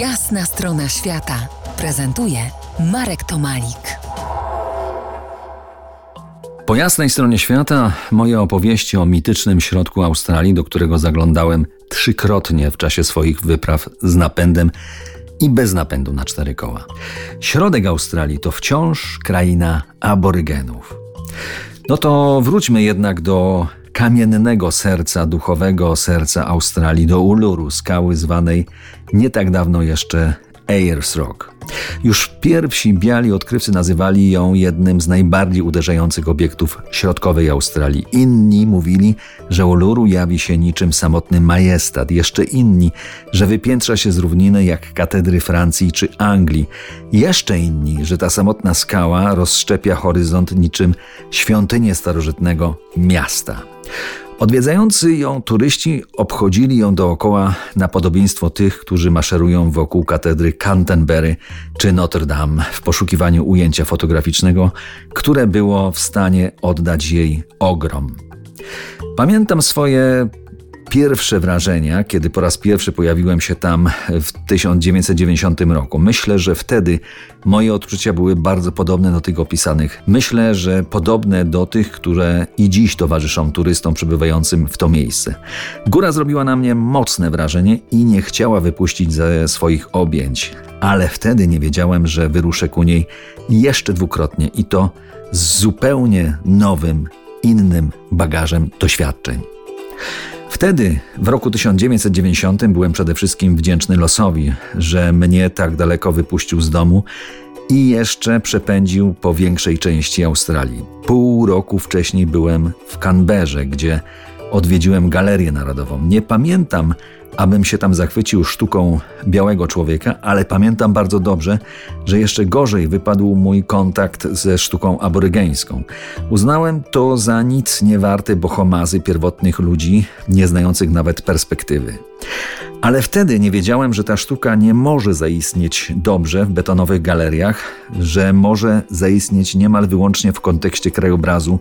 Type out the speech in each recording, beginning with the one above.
Jasna strona świata prezentuje Marek Tomalik. Po jasnej stronie świata moje opowieści o mitycznym środku Australii, do którego zaglądałem trzykrotnie w czasie swoich wypraw z napędem i bez napędu na cztery koła. Środek Australii to wciąż kraina aborygenów. No to wróćmy jednak do kamiennego serca, duchowego serca Australii, do Uluru, skały zwanej nie tak dawno jeszcze Ayers Rock. Już pierwsi biali odkrywcy nazywali ją jednym z najbardziej uderzających obiektów środkowej Australii. Inni mówili, że Uluru jawi się niczym samotny majestat, jeszcze inni, że wypiętrza się z równiny jak katedry Francji czy Anglii. Jeszcze inni, że ta samotna skała rozszczepia horyzont niczym świątynię starożytnego miasta. Odwiedzający ją turyści obchodzili ją dookoła na podobieństwo tych, którzy maszerują wokół katedry Canterbury czy Notre Dame w poszukiwaniu ujęcia fotograficznego, które było w stanie oddać jej ogrom. Pamiętam swoje pierwsze wrażenia, kiedy po raz pierwszy pojawiłem się tam w 1990 roku. Myślę, że wtedy moje odczucia były bardzo podobne do tych opisanych. Myślę, że podobne do tych, które i dziś towarzyszą turystom przybywającym w to miejsce. Góra zrobiła na mnie mocne wrażenie i nie chciała wypuścić ze swoich objęć, ale wtedy nie wiedziałem, że wyruszę ku niej jeszcze dwukrotnie i to z zupełnie nowym, innym bagażem doświadczeń. Wtedy, w roku 1990, byłem przede wszystkim wdzięczny losowi, że mnie tak daleko wypuścił z domu i jeszcze przepędził po większej części Australii. Pół roku wcześniej byłem w Canberrze, gdzie odwiedziłem Galerię Narodową. Nie pamiętam, abym się tam zachwycił sztuką białego człowieka, ale pamiętam bardzo dobrze, że jeszcze gorzej wypadł mój kontakt ze sztuką aborygeńską. Uznałem to za nic nie warte bohomazy pierwotnych ludzi, nie znających nawet perspektywy. Ale wtedy nie wiedziałem, że ta sztuka nie może zaistnieć dobrze w betonowych galeriach, że może zaistnieć niemal wyłącznie w kontekście krajobrazu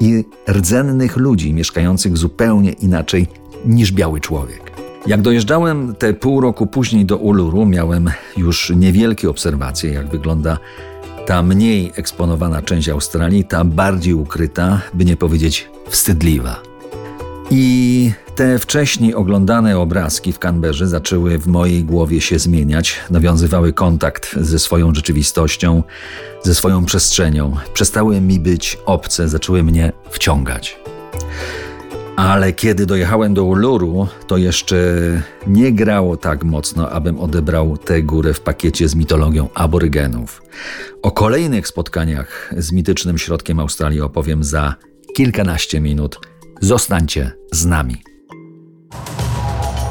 i rdzennych ludzi mieszkających zupełnie inaczej niż biały człowiek. Jak dojeżdżałem te pół roku później do Uluru, miałem już niewielkie obserwacje, jak wygląda ta mniej eksponowana część Australii, ta bardziej ukryta, by nie powiedzieć wstydliwa. I te wcześniej oglądane obrazki w Canberrze zaczęły w mojej głowie się zmieniać, nawiązywały kontakt ze swoją rzeczywistością, ze swoją przestrzenią, przestały mi być obce, zaczęły mnie wciągać. Ale kiedy dojechałem do Uluru, to jeszcze nie grało tak mocno, abym odebrał tę górę w pakiecie z mitologią aborygenów. O kolejnych spotkaniach z mitycznym środkiem Australii opowiem za kilkanaście minut. Zostańcie z nami.